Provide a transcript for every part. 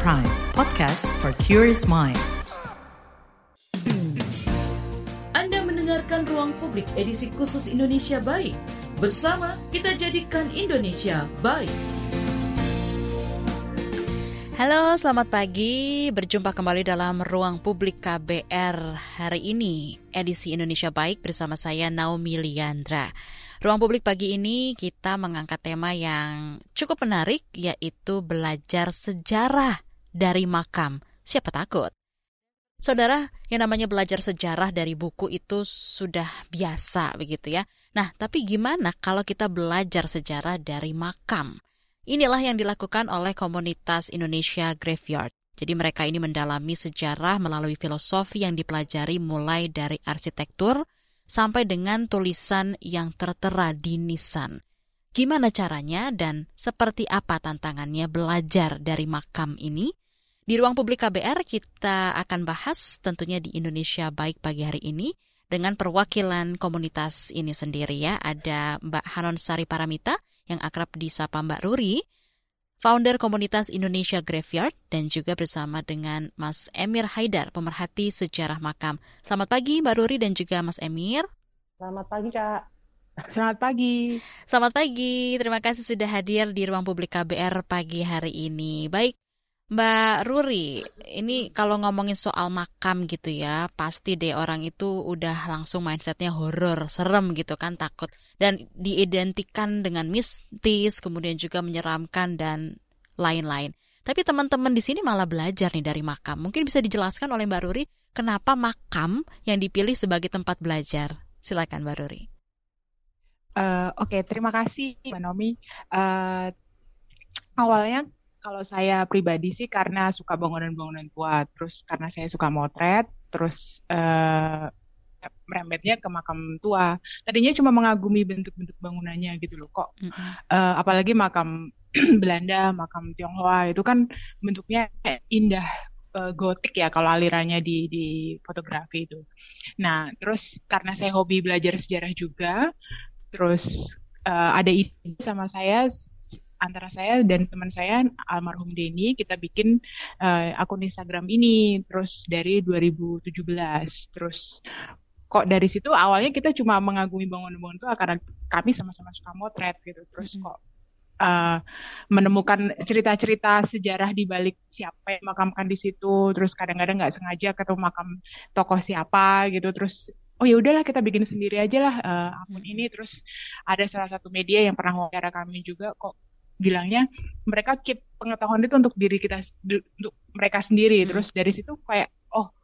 Prime, podcast for curious mind. Anda mendengarkan Ruang Publik edisi khusus Indonesia Baik. Bersama kita jadikan Indonesia baik. Halo, selamat pagi. Berjumpa kembali dalam Ruang Publik KBR hari ini, edisi Indonesia Baik bersama saya Naomi Liandra. Ruang publik pagi ini kita mengangkat tema yang cukup menarik yaitu belajar sejarah dari makam. Siapa takut? Saudara, yang namanya belajar sejarah dari buku itu sudah biasa begitu ya. Nah, tapi gimana kalau kita belajar sejarah dari makam? Inilah yang dilakukan oleh komunitas Indonesia Graveyard. Jadi mereka ini mendalami sejarah melalui filosofi yang dipelajari mulai dari arsitektur, sampai dengan tulisan yang tertera di nisan. Gimana caranya dan seperti apa tantangannya belajar dari makam ini? Di ruang publik KBR kita akan bahas tentunya di Indonesia Baik pagi hari ini dengan perwakilan komunitas ini sendiri ya. Ada Mbak Hanon Sari Paramita yang akrab disapa Mbak Ruri, founder komunitas Indonesia Graveyard, dan juga bersama dengan Mas Emir Haidar, pemerhati sejarah makam. Selamat pagi Mbak Ruri dan juga Mas Emir. Selamat pagi, Cak. Selamat pagi. Selamat pagi, terima kasih sudah hadir di ruang publik KBR pagi hari ini. Baik, Mbak Ruri, ini kalau ngomongin soal makam gitu ya, pasti deh orang itu udah langsung mindsetnya horor, serem gitu kan, takut. Dan diidentikan dengan mistis, kemudian juga menyeramkan dan lain-lain. Tapi teman-teman di sini malah belajar nih dari makam. Mungkin bisa dijelaskan oleh Mbak Ruri kenapa makam yang dipilih sebagai tempat belajar. Silakan Mbak Ruri. Uh, Oke, okay, terima kasih Mbak Nomi. Uh, awalnya kalau saya pribadi sih karena suka bangunan-bangunan tua, terus karena saya suka motret, terus uh, merembetnya ke makam tua. Tadinya cuma mengagumi bentuk-bentuk bangunannya gitu loh kok. Mm -hmm. uh, apalagi makam Belanda, makam Tionghoa itu kan bentuknya indah uh, gotik ya kalau alirannya di di fotografi itu. Nah, terus karena saya hobi belajar sejarah juga, terus uh, ada ide sama saya antara saya dan teman saya almarhum Denny kita bikin uh, akun Instagram ini terus dari 2017 terus kok dari situ awalnya kita cuma mengagumi bangunan-bangunan itu karena kami sama-sama suka motret gitu. Terus kok uh, menemukan cerita-cerita sejarah di balik siapa yang makamkan di situ. Terus kadang-kadang nggak sengaja ketemu makam tokoh siapa gitu. Terus oh ya udahlah kita bikin sendiri aja lah uh, akun ini. Terus ada salah satu media yang pernah wawancara kami juga kok bilangnya mereka keep pengetahuan itu untuk diri kita untuk mereka sendiri. Hmm. terus dari situ kayak oh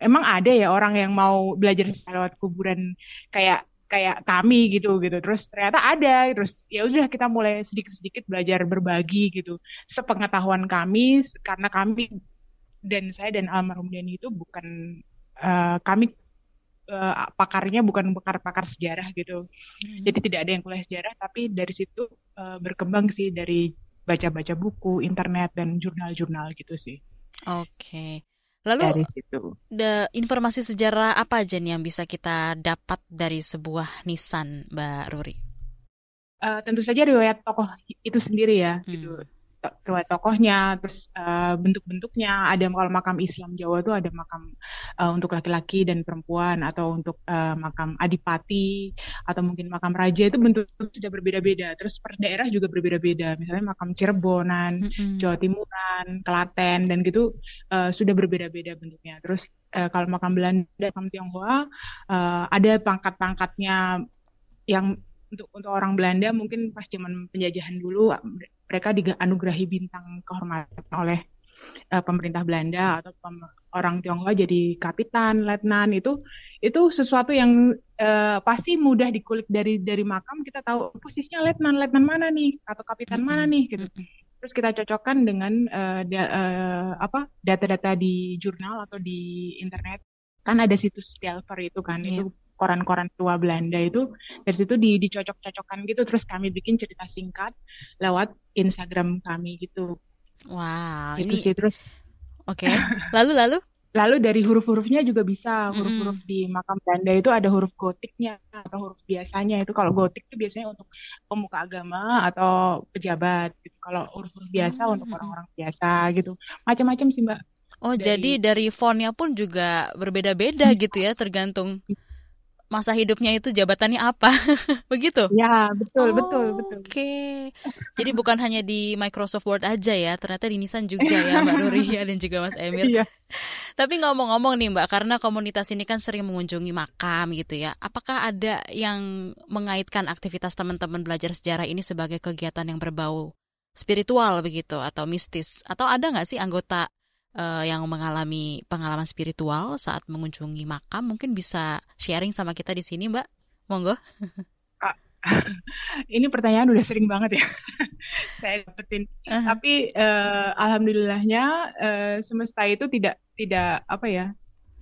emang ada ya orang yang mau belajar lewat kuburan kayak kayak kami gitu gitu. Terus ternyata ada. Terus ya udah kita mulai sedikit sedikit belajar berbagi gitu. Sepengetahuan kami karena kami dan saya dan almarhum Denny itu bukan uh, kami uh, pakarnya bukan pakar-pakar sejarah gitu hmm. jadi tidak ada yang kuliah sejarah tapi dari situ uh, berkembang sih dari baca-baca buku internet dan jurnal-jurnal gitu sih oke okay. Lalu dari situ. The informasi sejarah apa aja nih yang bisa kita dapat dari sebuah nisan, Mbak Ruri? Uh, tentu saja riwayat tokoh itu sendiri ya, gitu. hmm. gitu riwayat tokohnya, terus uh, bentuk-bentuknya. Ada kalau makam Islam Jawa itu ada makam uh, untuk laki-laki dan perempuan, atau untuk uh, makam adipati, atau mungkin makam raja itu bentuk sudah berbeda-beda. Terus per daerah juga berbeda-beda. Misalnya makam Cirebonan, mm-hmm. Jawa Timuran, Klaten, dan gitu uh, sudah berbeda-beda bentuknya. Terus uh, kalau makam Belanda, makam Tionghoa, uh, ada pangkat-pangkatnya yang untuk untuk orang Belanda mungkin pas zaman penjajahan dulu mereka dianugerahi bintang kehormatan oleh uh, pemerintah Belanda atau pem orang Tionghoa jadi kapitan, letnan. Itu itu sesuatu yang uh, pasti mudah dikulik dari dari makam. Kita tahu posisinya letnan, letnan mana nih? Atau kapitan mana nih? Gitu. Terus kita cocokkan dengan uh, da, uh, apa data-data di jurnal atau di internet. Kan ada situs Delver itu kan. Yeah. itu koran-koran tua Belanda itu dari situ di, dicocok-cocokkan gitu terus kami bikin cerita singkat lewat Instagram kami gitu. Wow, itu ini... sih terus. Oke. Okay. Lalu lalu Lalu dari huruf-hurufnya juga bisa. Huruf-huruf mm -hmm. di makam Belanda itu ada huruf gotiknya atau huruf biasanya. Itu kalau gotik itu biasanya untuk pemuka agama atau pejabat gitu. Kalau huruf-huruf biasa mm -hmm. untuk orang-orang biasa gitu. Macam-macam sih, Mbak. Oh, dari... jadi dari fontnya pun juga berbeda-beda gitu ya, tergantung masa hidupnya itu jabatannya apa? Begitu? Ya betul oh, betul betul. oke. Okay. jadi bukan hanya di Microsoft Word aja ya ternyata di Nissan juga ya Mbak Nuria dan juga Mas Emir iya. tapi ngomong-ngomong nih Mbak karena komunitas ini kan sering mengunjungi makam gitu ya apakah ada yang mengaitkan aktivitas teman-teman belajar sejarah ini sebagai kegiatan yang berbau spiritual begitu atau mistis? Atau ada nggak sih anggota uh, yang mengalami pengalaman spiritual saat mengunjungi makam mungkin bisa sharing sama kita di sini Mbak. Monggo. Ini pertanyaan udah sering banget ya. Saya dapetin. Uh -huh. tapi uh, alhamdulillahnya uh, semesta itu tidak tidak apa ya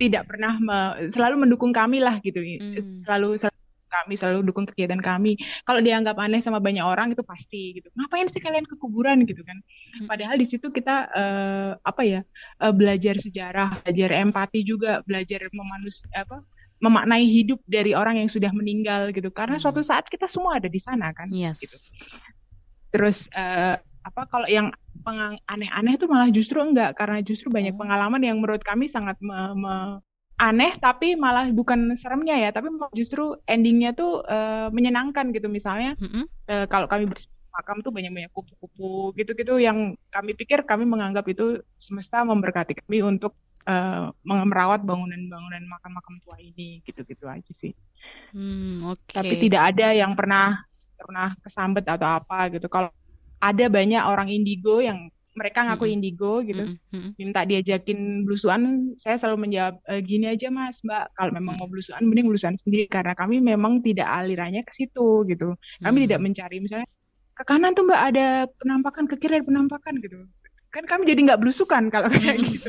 tidak pernah me, selalu mendukung kami lah gitu. Hmm. selalu, selalu kami selalu dukung kegiatan kami. Kalau dianggap aneh sama banyak orang itu pasti gitu. Ngapain sih kalian ke kuburan gitu kan? Hmm. Padahal di situ kita uh, apa ya uh, belajar sejarah, belajar empati juga, belajar memanus apa memaknai hidup dari orang yang sudah meninggal gitu. Karena hmm. suatu saat kita semua ada di sana kan. Yes. Gitu. Terus uh, apa kalau yang aneh-aneh itu malah justru enggak karena justru banyak oh. pengalaman yang menurut kami sangat me, me, aneh tapi malah bukan seremnya ya tapi justru endingnya tuh uh, menyenangkan gitu misalnya mm -hmm. uh, kalau kami makam tuh banyak-banyak kupu-kupu gitu-gitu yang kami pikir kami menganggap itu semesta memberkati kami untuk uh, merawat bangunan-bangunan makam-makam tua ini gitu-gitu aja sih. Hmm, okay. Tapi tidak ada yang pernah pernah kesambet atau apa gitu. Kalau ada banyak orang indigo yang mereka ngaku mm-hmm. indigo gitu. Mm-hmm. minta diajakin blusuan saya selalu menjawab e, gini aja mas mbak. Kalau memang mau blusuan mending blusuan sendiri karena kami memang tidak alirannya ke situ gitu. Kami mm-hmm. tidak mencari misalnya ke kanan tuh mbak ada penampakan ke kiri ada penampakan gitu. Kan kami jadi nggak blusukan kalau kayak gitu.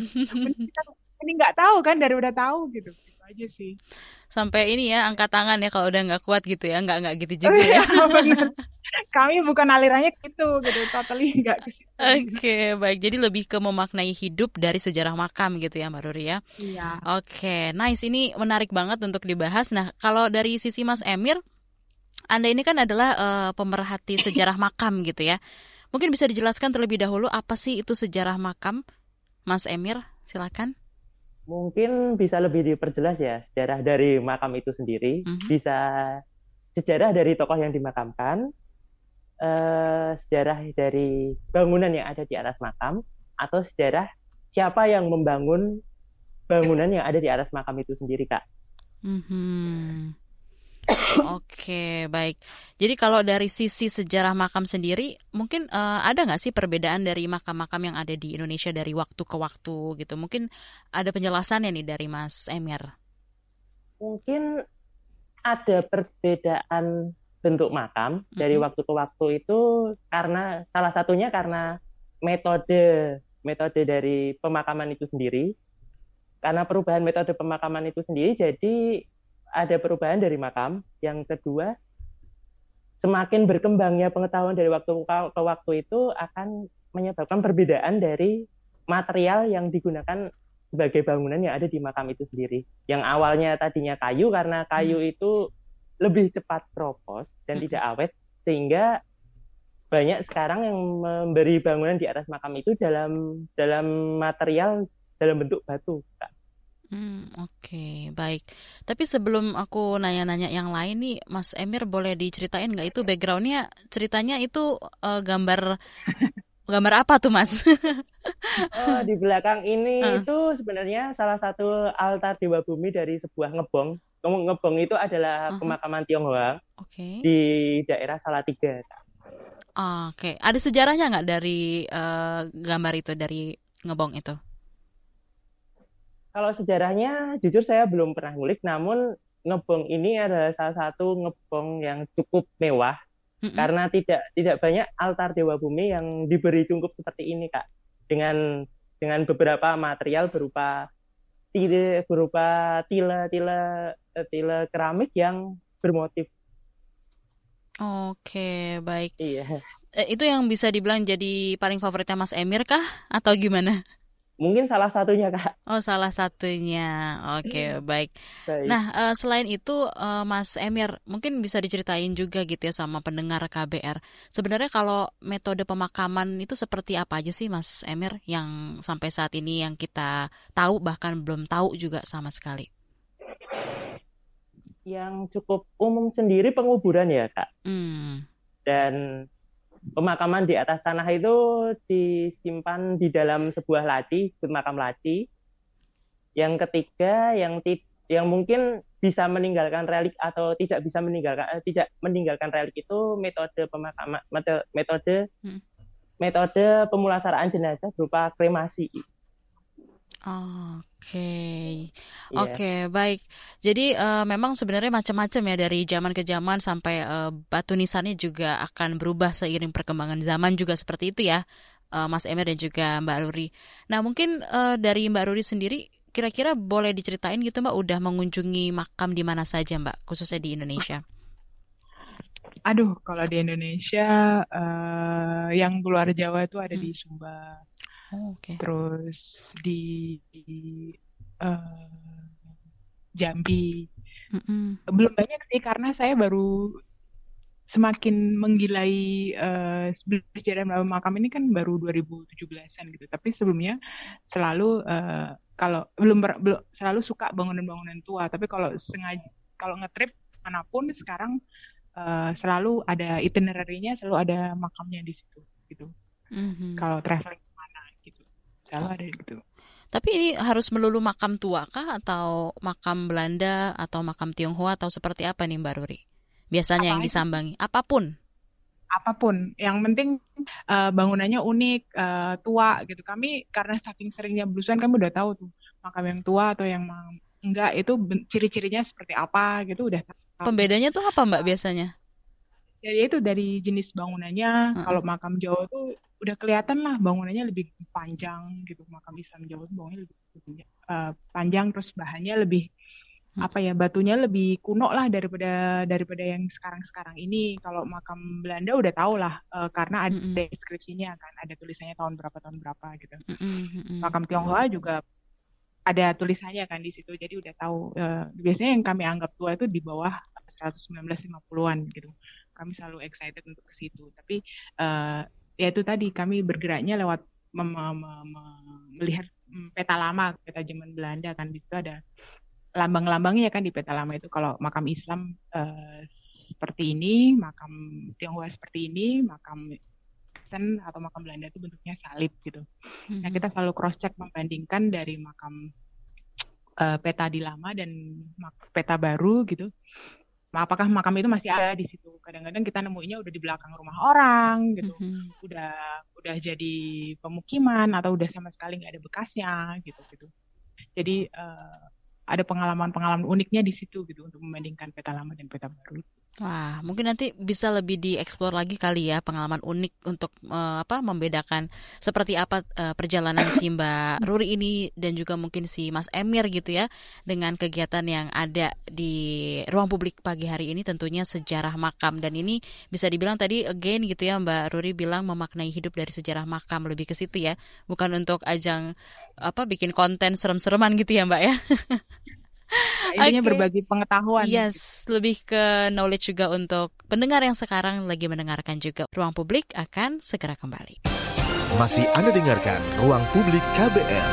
Ini nggak tahu kan dari udah tahu gitu aja sih. Sampai ini ya angkat tangan ya kalau udah nggak kuat gitu ya nggak nggak gitu juga oh, iya, ya. kami bukan alirannya gitu gitu totally nggak ke situ. Oke okay, baik. Jadi lebih ke memaknai hidup dari sejarah makam gitu ya Mbak Ruri ya. Iya. Oke okay, nice. Ini menarik banget untuk dibahas. Nah kalau dari sisi Mas Emir anda ini kan adalah uh, pemerhati sejarah makam gitu ya. Mungkin bisa dijelaskan terlebih dahulu apa sih itu sejarah makam? Mas Emir silakan mungkin bisa lebih diperjelas ya sejarah dari makam itu sendiri mm -hmm. bisa sejarah dari tokoh yang dimakamkan uh, sejarah dari bangunan yang ada di atas makam atau sejarah siapa yang membangun bangunan yang ada di atas makam itu sendiri kak. Mm-hmm. Oke, baik. Jadi kalau dari sisi sejarah makam sendiri, mungkin uh, ada nggak sih perbedaan dari makam-makam yang ada di Indonesia dari waktu ke waktu gitu? Mungkin ada penjelasannya nih dari Mas Emir. Mungkin ada perbedaan bentuk makam dari waktu ke waktu itu karena salah satunya karena metode metode dari pemakaman itu sendiri. Karena perubahan metode pemakaman itu sendiri jadi ada perubahan dari makam. Yang kedua, semakin berkembangnya pengetahuan dari waktu ke waktu itu akan menyebabkan perbedaan dari material yang digunakan sebagai bangunan yang ada di makam itu sendiri. Yang awalnya tadinya kayu karena kayu hmm. itu lebih cepat propos dan tidak awet sehingga banyak sekarang yang memberi bangunan di atas makam itu dalam dalam material dalam bentuk batu. Hmm, oke, okay, baik. Tapi sebelum aku nanya-nanya yang lain nih, Mas Emir boleh diceritain nggak itu backgroundnya ceritanya itu uh, gambar gambar apa tuh, Mas? oh, di belakang ini uh. itu sebenarnya salah satu altar dewa bumi dari sebuah ngebong Ngebong itu adalah pemakaman Tionghoa okay. di daerah Salatiga. Oke, okay. ada sejarahnya nggak dari uh, gambar itu dari Ngebong itu? Kalau sejarahnya, jujur saya belum pernah ngulik. Namun Ngebong ini adalah salah satu Ngebong yang cukup mewah mm-hmm. karena tidak tidak banyak altar dewa bumi yang diberi cungkup seperti ini, kak. Dengan dengan beberapa material berupa tile berupa tila tila tile keramik yang bermotif. Oke, baik. Iya. Eh, itu yang bisa dibilang jadi paling favoritnya Mas Emir kah atau gimana? Mungkin salah satunya kak. Oh salah satunya, oke okay, baik. baik. Nah uh, selain itu uh, Mas Emir mungkin bisa diceritain juga gitu ya sama pendengar KBR. Sebenarnya kalau metode pemakaman itu seperti apa aja sih Mas Emir yang sampai saat ini yang kita tahu bahkan belum tahu juga sama sekali? Yang cukup umum sendiri penguburan ya kak. Hmm. Dan pemakaman di atas tanah itu disimpan di dalam sebuah laci, makam laci. Yang ketiga, yang yang mungkin bisa meninggalkan relik atau tidak bisa meninggalkan eh, tidak meninggalkan relik itu metode pemakaman metode metode, hmm. metode pemulasaraan jenazah berupa kremasi. Oke, okay. yeah. oke okay, baik. Jadi uh, memang sebenarnya macam-macam ya dari zaman ke zaman sampai uh, batu nisannya juga akan berubah seiring perkembangan zaman juga seperti itu ya, uh, Mas Emir dan juga Mbak Ruri. Nah mungkin uh, dari Mbak Ruri sendiri, kira-kira boleh diceritain gitu Mbak, udah mengunjungi makam di mana saja Mbak, khususnya di Indonesia? Aduh, kalau di Indonesia, uh, yang luar Jawa itu ada hmm. di Sumba Oh, okay. Terus di, di uh, Jambi. Mm-mm. Belum banyak sih karena saya baru semakin menggilai uh, sejarah makam ini kan baru 2017-an gitu. Tapi sebelumnya selalu uh, kalau belum, ber, belum selalu suka bangunan-bangunan tua. Tapi kalau sengaja kalau ngetrip mana pun sekarang uh, selalu ada itinerary-nya, selalu ada makamnya di situ gitu. Mm-hmm. Kalau traveling selalu ada gitu. Tapi ini harus melulu makam tua kah atau makam Belanda atau makam Tionghoa atau seperti apa nih Mbak Ruri? Biasanya apa yang disambangi apa pun. Apa pun, yang penting uh, bangunannya unik, uh, tua gitu. Kami karena saking seringnya belusuan kami udah tahu tuh makam yang tua atau yang enggak itu ciri-cirinya seperti apa gitu udah tahu. Pembedanya tuh apa Mbak biasanya? Jadi ya, itu dari jenis bangunannya. Hmm. Kalau makam Jawa tuh udah kelihatan lah bangunannya lebih panjang gitu makam Islam Jawa itu bangunnya lebih, lebih uh, panjang terus bahannya lebih hmm. apa ya batunya lebih kuno lah daripada daripada yang sekarang-sekarang ini kalau makam Belanda udah tau lah uh, karena ada hmm. deskripsinya kan ada tulisannya tahun berapa tahun berapa gitu hmm. makam Tionghoa juga ada tulisannya kan di situ jadi udah tahu uh, biasanya yang kami anggap tua itu di bawah 119-50-an gitu kami selalu excited untuk ke situ. Tapi uh, ya itu tadi kami bergeraknya lewat melihat peta lama peta zaman Belanda kan. Di situ ada lambang-lambangnya kan di peta lama itu. Kalau makam Islam uh, seperti ini makam Tionghoa seperti ini makam Kristen atau makam Belanda itu bentuknya salib gitu. Hmm. nah kita selalu cross check membandingkan dari makam uh, peta di lama dan peta baru gitu apakah makam itu masih ada di situ? Kadang-kadang kita nemuinya udah di belakang rumah orang gitu. Mm-hmm. udah udah jadi pemukiman atau udah sama sekali nggak ada bekasnya gitu gitu. Jadi uh, ada pengalaman-pengalaman uniknya di situ gitu untuk membandingkan peta lama dan peta baru. Wah, mungkin nanti bisa lebih dieksplor lagi kali ya pengalaman unik untuk uh, apa membedakan seperti apa uh, perjalanan si Mbak Ruri ini dan juga mungkin si Mas Emir gitu ya dengan kegiatan yang ada di ruang publik pagi hari ini tentunya sejarah makam. Dan ini bisa dibilang tadi again gitu ya Mbak Ruri bilang memaknai hidup dari sejarah makam lebih ke situ ya, bukan untuk ajang apa bikin konten serem-sereman gitu ya Mbak ya. Intinya okay. berbagi pengetahuan. Yes, lebih ke knowledge juga untuk pendengar yang sekarang lagi mendengarkan juga. Ruang Publik akan segera kembali. Masih Anda dengarkan Ruang Publik KBR.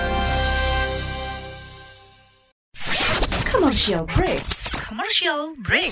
Commercial break. Commercial break.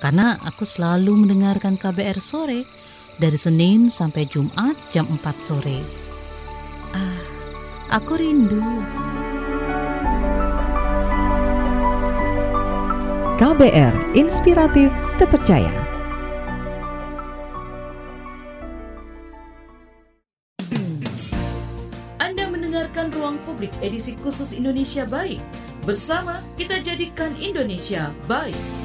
Karena aku selalu mendengarkan KBR sore dari Senin sampai Jumat jam 4 sore. Ah, aku rindu. KBR Inspiratif Terpercaya. Anda mendengarkan Ruang Publik edisi khusus Indonesia Baik. Bersama kita jadikan Indonesia baik.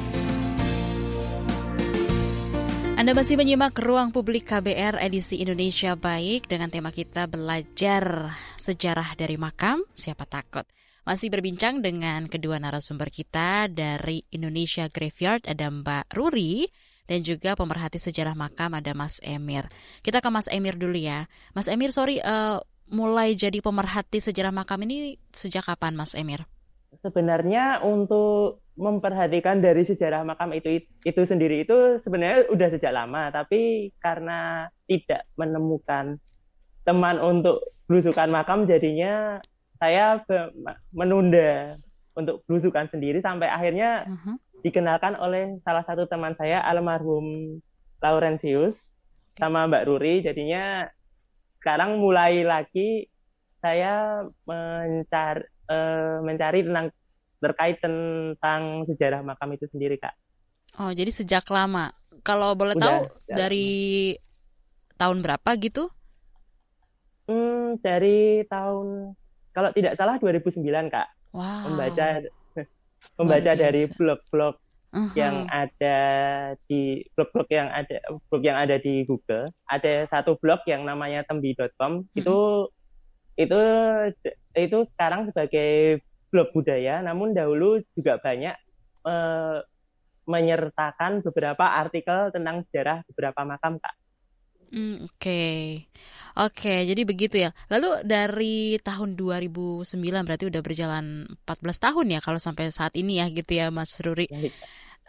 Anda masih menyimak Ruang Publik KBR edisi Indonesia Baik dengan tema kita belajar sejarah dari makam, siapa takut. Masih berbincang dengan kedua narasumber kita dari Indonesia Graveyard ada Mbak Ruri dan juga pemerhati sejarah makam ada Mas Emir. Kita ke Mas Emir dulu ya. Mas Emir, sorry, uh, mulai jadi pemerhati sejarah makam ini sejak kapan Mas Emir? Sebenarnya untuk memperhatikan dari sejarah makam itu itu sendiri itu sebenarnya udah sejak lama tapi karena tidak menemukan teman untuk belusukan makam jadinya saya menunda untuk belusukan sendiri sampai akhirnya uh-huh. dikenalkan oleh salah satu teman saya almarhum Laurentius sama Mbak Ruri jadinya sekarang mulai lagi saya mencari uh, mencari tentang terkait tentang sejarah makam itu sendiri kak. Oh jadi sejak lama. Kalau boleh Udah, tahu dari lama. tahun berapa gitu? Hmm, dari tahun kalau tidak salah 2009 kak. Wow. Membaca membaca dari blog-blog uh-huh. yang ada di blog-blog yang ada blog yang ada di Google. Ada satu blog yang namanya tembi.com uh-huh. itu itu itu sekarang sebagai blog budaya, namun dahulu juga banyak uh, menyertakan beberapa artikel tentang sejarah beberapa makam, Kak. Hmm, Oke, okay. oke, okay, jadi begitu ya. Lalu dari tahun 2009 berarti udah berjalan 14 tahun ya kalau sampai saat ini ya gitu ya, Mas Ruri.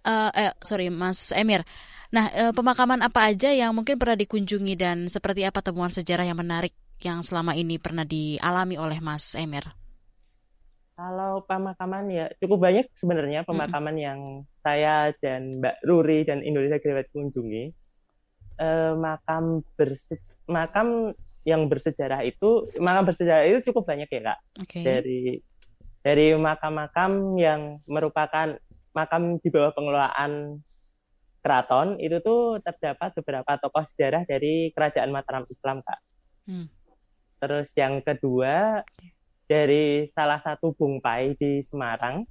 Uh, eh, sorry, Mas Emir. Nah, uh, pemakaman apa aja yang mungkin pernah dikunjungi dan seperti apa temuan sejarah yang menarik yang selama ini pernah dialami oleh Mas Emir? Kalau pemakaman ya cukup banyak sebenarnya pemakaman mm -hmm. yang saya dan Mbak Ruri dan Indonesia Graduate kunjungi. Eh, makam berse makam yang bersejarah itu makam bersejarah itu cukup banyak ya kak. Okay. Dari dari makam-makam yang merupakan makam di bawah pengelolaan keraton itu tuh terdapat beberapa tokoh sejarah dari kerajaan Mataram Islam kak. Hmm. Terus yang kedua dari salah satu bungpai di Semarang.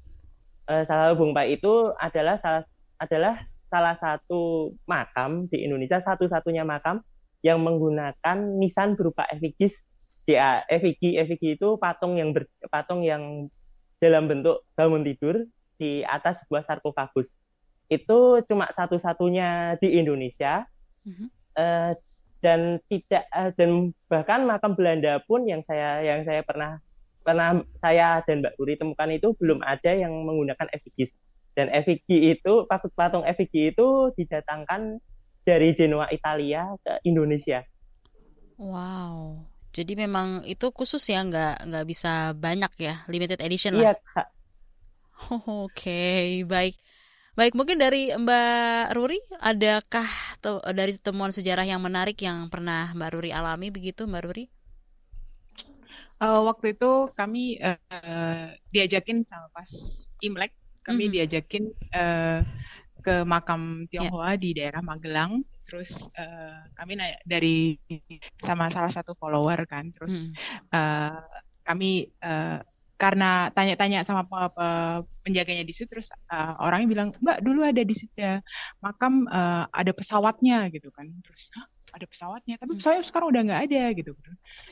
Uh, salah satu bungpai itu adalah salah adalah salah satu makam di Indonesia satu-satunya makam yang menggunakan nisan berupa efigis di efigi efigi itu patung yang ber, patung yang dalam bentuk bangun tidur di atas sebuah sarkofagus itu cuma satu-satunya di Indonesia uh -huh. uh, dan tidak uh, dan bahkan makam Belanda pun yang saya yang saya pernah pernah saya dan Mbak Uri temukan itu belum ada yang menggunakan effigy dan effigy itu patung effigy itu didatangkan dari Genoa Italia ke Indonesia. Wow, jadi memang itu khusus ya nggak nggak bisa banyak ya limited edition lah. Iya kak. Oh, Oke okay. baik. Baik, mungkin dari Mbak Ruri, adakah te dari temuan sejarah yang menarik yang pernah Mbak Ruri alami begitu, Mbak Ruri? Uh, waktu itu kami uh, diajakin sama pas Imlek, kami mm -hmm. diajakin uh, ke makam Tionghoa yeah. di daerah Magelang. Terus uh, kami naik dari sama salah satu follower kan. Terus mm. uh, kami uh, karena tanya-tanya sama pe pe penjaganya di situ terus uh, orangnya bilang mbak dulu ada di situ ya makam uh, ada pesawatnya gitu kan terus ada pesawatnya tapi hmm. saya sekarang udah nggak ada gitu.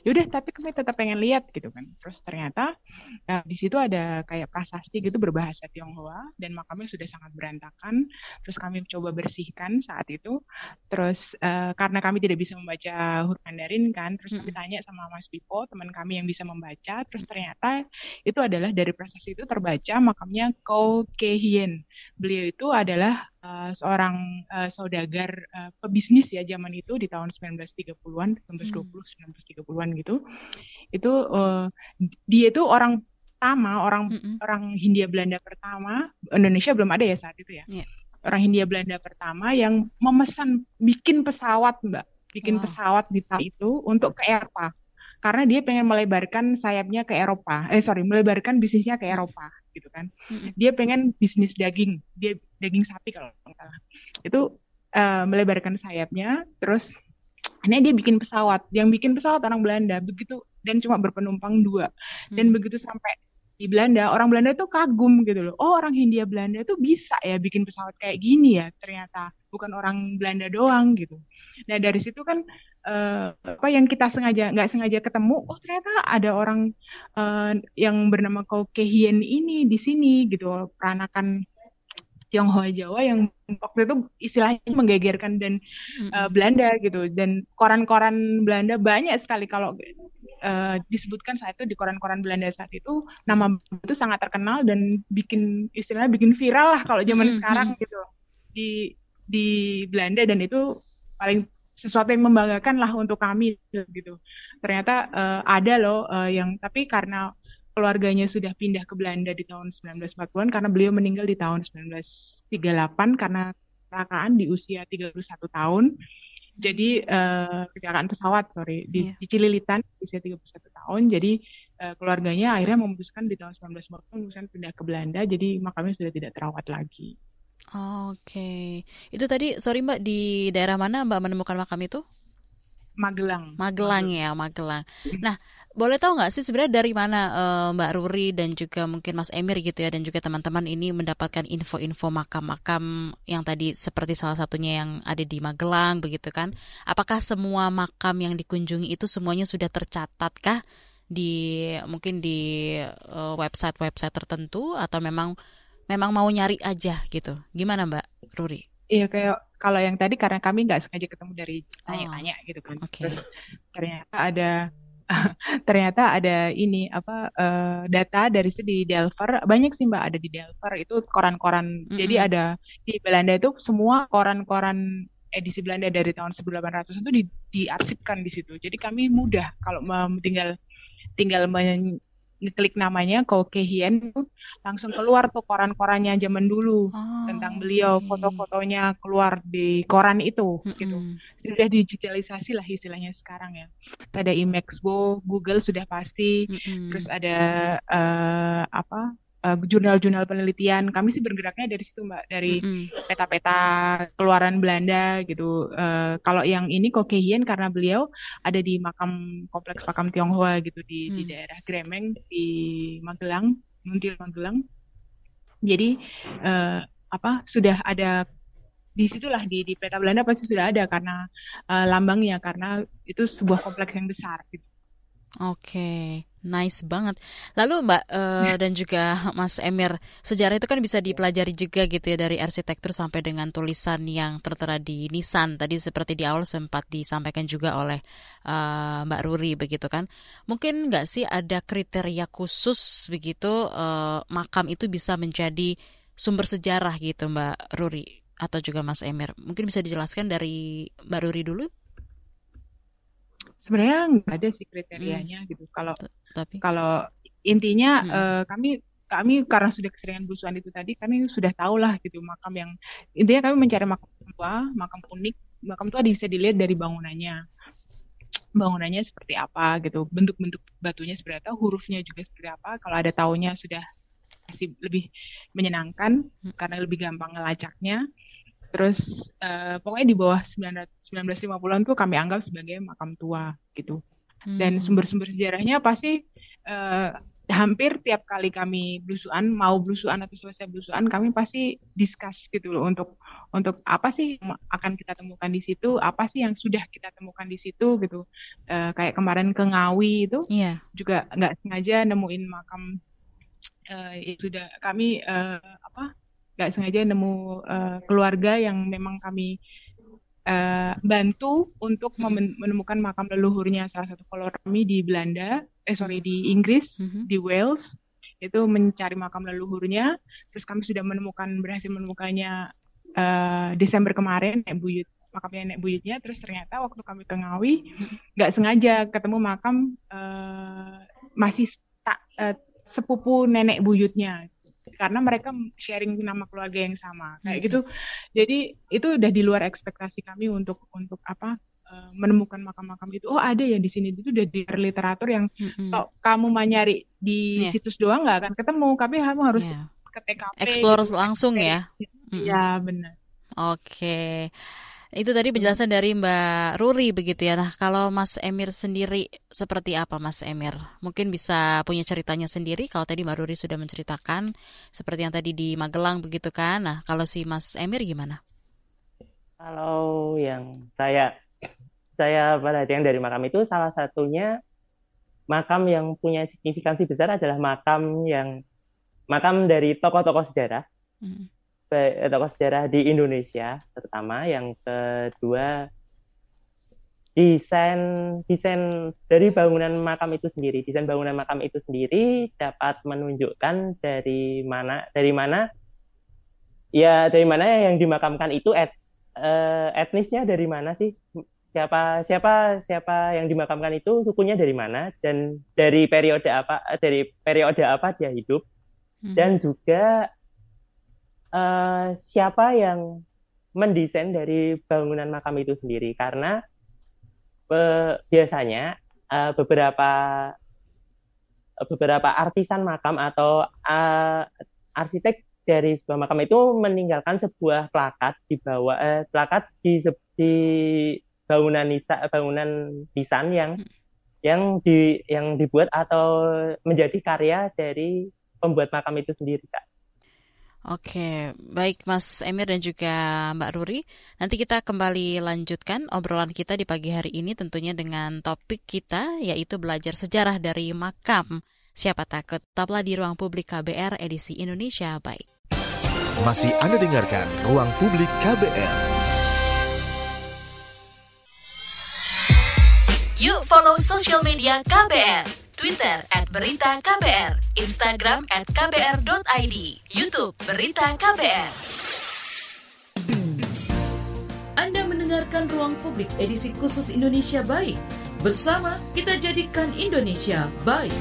Yaudah tapi kami tetap pengen lihat gitu kan. Terus ternyata nah, di situ ada kayak prasasti gitu berbahasa Tionghoa dan makamnya sudah sangat berantakan. Terus kami coba bersihkan saat itu. Terus uh, karena kami tidak bisa membaca huruf Mandarin kan terus kami hmm. tanya sama Mas Pipo teman kami yang bisa membaca. Terus ternyata itu adalah dari prasasti itu terbaca makamnya Ko Kehien beliau itu adalah uh, seorang uh, saudagar uh, pebisnis ya zaman itu di tahun 1930-an, 1920, hmm. 1930-an gitu. Itu uh, dia itu orang pertama, orang hmm. orang Hindia Belanda pertama, Indonesia belum ada ya saat itu ya. Yeah. Orang Hindia Belanda pertama yang memesan bikin pesawat, Mbak. Bikin wow. pesawat di tahun itu untuk ke Eropa. Karena dia pengen melebarkan sayapnya ke Eropa. Eh sorry, melebarkan bisnisnya ke Eropa gitu kan. hmm Dia pengen bisnis daging, dia daging sapi kalau nggak salah. Itu uh, melebarkan sayapnya, terus ini dia bikin pesawat. Yang bikin pesawat orang Belanda. Begitu dan cuma berpenumpang dua. Dan Hmm. begitu sampai di Belanda, orang Belanda tuh kagum gitu loh. Oh, orang Hindia Belanda tuh bisa ya bikin pesawat kayak gini ya. Ternyata bukan orang Belanda doang gitu. Nah, dari situ kan eh, apa yang kita sengaja nggak sengaja ketemu, oh ternyata ada orang eh, yang bernama Kaukehien ini di sini gitu, peranakan Tionghoa Jawa yang waktu itu istilahnya menggegerkan dan Mm-mm. eh, Belanda gitu dan koran-koran Belanda banyak sekali kalau eh, disebutkan saat itu di koran-koran Belanda saat itu nama itu sangat terkenal dan bikin istilahnya bikin viral lah kalau zaman Mm-mm. sekarang gitu di di Belanda dan itu paling sesuatu yang membanggakan lah untuk kami gitu ternyata eh, ada loh eh, yang tapi karena keluarganya sudah pindah ke Belanda di tahun 1940-an karena beliau meninggal di tahun 1938 karena kecelakaan di usia 31 tahun. Jadi eh, kecelakaan pesawat, sorry, di, Iya. di Cililitan usia 31 tahun. Jadi eh, keluarganya akhirnya memutuskan di tahun 1940 memutuskan pindah ke Belanda. Jadi makamnya sudah tidak terawat lagi. Oke. Itu tadi, sorry Mbak, di daerah mana Mbak menemukan makam itu? Magelang. Magelang ya, Magelang. Nah, boleh tahu nggak sih sebenarnya dari mana eh, Mbak Ruri dan juga mungkin Mas Emir gitu ya dan juga teman-teman ini mendapatkan info-info makam-makam yang tadi seperti salah satunya yang ada di Magelang begitu kan? Apakah semua makam yang dikunjungi itu semuanya sudah tercatatkah di mungkin di eh, website-website tertentu atau memang memang mau nyari aja gitu? Gimana Mbak Ruri? Iya kayak kalau yang tadi karena kami nggak sengaja ketemu dari Oh, tanya-tanya gitu kan. oke. Terus ternyata ada ternyata ada ini apa eh, data dari di Delver banyak sih Mbak ada di Delver itu koran-koran. Jadi Mm-mm. ada di Belanda itu semua koran-koran edisi Belanda dari tahun 1800 itu di, diarsipkan di situ. Jadi kami mudah kalau tinggal tinggal men- ngeklik namanya Kaukehien langsung keluar tuh koran-korannya zaman dulu Oh, tentang beliau, oke. foto-fotonya keluar di koran itu gitu. Mm-mm. Sudah digitalisasi lah istilahnya sekarang ya. Ada Imexbo, Google sudah pasti, Mm-mm. terus ada eh, apa? Eh, jurnal-jurnal penelitian. Kami sih bergeraknya dari situ, Mbak, dari peta-peta keluaran Belanda gitu. Eh, kalau yang ini Kokehien karena beliau ada di makam kompleks makam Tionghoa gitu di di Hmm. daerah Gremeng di Magelang, Muntil Magelang. Jadi eh, apa sudah ada di situlah di di peta Belanda pasti sudah ada karena eh, lambangnya karena itu sebuah kompleks yang besar gitu. Oke, nice banget. Lalu Mbak eh, dan juga Mas Emir, sejarah itu kan bisa dipelajari juga gitu ya dari arsitektur sampai dengan tulisan yang tertera di nisan. Tadi seperti di awal sempat disampaikan juga oleh eh, Mbak Ruri begitu kan. Mungkin nggak sih ada kriteria khusus begitu eh, makam itu bisa menjadi sumber sejarah gitu Mbak Ruri atau juga Mas Emir. Mungkin bisa dijelaskan dari Mbak Ruri dulu, Sebenarnya nggak ada sih kriterianya gitu. Kalau tapi Kalau intinya Hmm. eh, kami kami karena sudah keseringan belusuan itu tadi, kami sudah tahu lah gitu makam yang intinya kami mencari makam tua, makam unik. Makam tua bisa dilihat dari bangunannya. Bangunannya seperti apa gitu, bentuk-bentuk batunya seperti apa, hurufnya juga seperti apa. Kalau ada taunya sudah pasti lebih menyenangkan Hmm. karena lebih gampang ngelacaknya. Terus eh, pokoknya di bawah 900 1950-an tuh kami anggap sebagai makam tua gitu dan Hmm. sumber-sumber sejarahnya pasti eh, hampir tiap kali kami belusuan mau belusuan atau selesai belusuan kami pasti discuss gitu loh untuk untuk apa sih yang akan kita temukan di situ apa sih yang sudah kita temukan di situ gitu Eh, kayak kemarin ke Ngawi itu Iya. juga nggak sengaja nemuin makam eh, yang sudah kami eh, apa nggak sengaja nemu eh, keluarga yang memang kami eh, bantu untuk menemukan makam leluhurnya. Salah satu kami di Belanda eh sorry di Inggris Mhm. di Wales itu mencari makam leluhurnya. Terus kami sudah menemukan berhasil menemukannya eh, Desember kemarin Nek Buyut makamnya Nek Buyutnya. Terus ternyata waktu kami ke Ngawi nggak sengaja ketemu makam eh, masih tak eh, sepupu nenek buyutnya karena mereka sharing nama keluarga yang sama kayak Oke. gitu jadi itu udah di luar ekspektasi kami untuk untuk apa eh, menemukan makam-makam itu oh ada ya di sini itu udah di literatur yang kalau kamu mau nyari di Iya. situs doang nggak akan ketemu tapi kamu harus Iya. ke TKP Explore gitu, langsung dari- ya. Iya benar Oke. Itu tadi penjelasan dari Mbak Ruri begitu ya. Nah, kalau Mas Emir sendiri seperti apa Mas Emir? Mungkin bisa punya ceritanya sendiri. Kalau tadi Mbak Ruri sudah menceritakan seperti yang tadi di Magelang begitu kan. Nah, kalau si Mas Emir gimana? Kalau yang saya saya perhatikan dari makam itu salah satunya makam yang punya signifikansi besar adalah makam yang makam dari tokoh-tokoh sejarah. Hmm tokoh sejarah di Indonesia terutama yang kedua desain desain dari bangunan makam itu sendiri. Desain bangunan makam itu sendiri dapat menunjukkan dari mana dari mana ya dari mana yang dimakamkan itu et, uh, etnisnya dari mana sih? Siapa siapa siapa yang dimakamkan itu sukunya dari mana dan dari periode apa dari periode apa dia hidup. Hmm. dan juga uh, siapa yang mendesain dari bangunan makam itu sendiri karena uh, biasanya uh, beberapa beberapa artisan makam atau uh, arsitek dari sebuah makam itu meninggalkan sebuah plakat di bawah eh, plakat di di bangunan nisa bangunan nisan yang yang di yang dibuat atau menjadi karya dari pembuat makam itu sendiri kak. Oke, baik Mas Emir dan juga Mbak Ruri. Nanti kita kembali lanjutkan obrolan kita di pagi hari ini tentunya dengan topik kita yaitu belajar sejarah dari makam. Siapa takut? Tetaplah di ruang publik KBR edisi Indonesia Baik. Masih Anda dengarkan Ruang Publik KBR. Yuk follow social media KBR Twitter at Berita KBR, Instagram at kbr.id, Youtube Berita KBR. Anda mendengarkan Ruang Publik edisi khusus Indonesia Baik. Bersama kita jadikan Indonesia baik.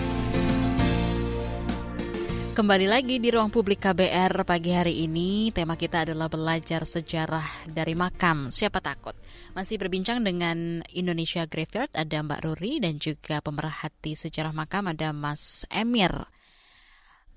Kembali lagi di ruang publik KBR pagi hari ini, tema kita adalah belajar sejarah dari makam. Siapa takut? Masih berbincang dengan Indonesia Graveyard, ada Mbak Ruri dan juga pemerhati sejarah makam ada Mas Emir.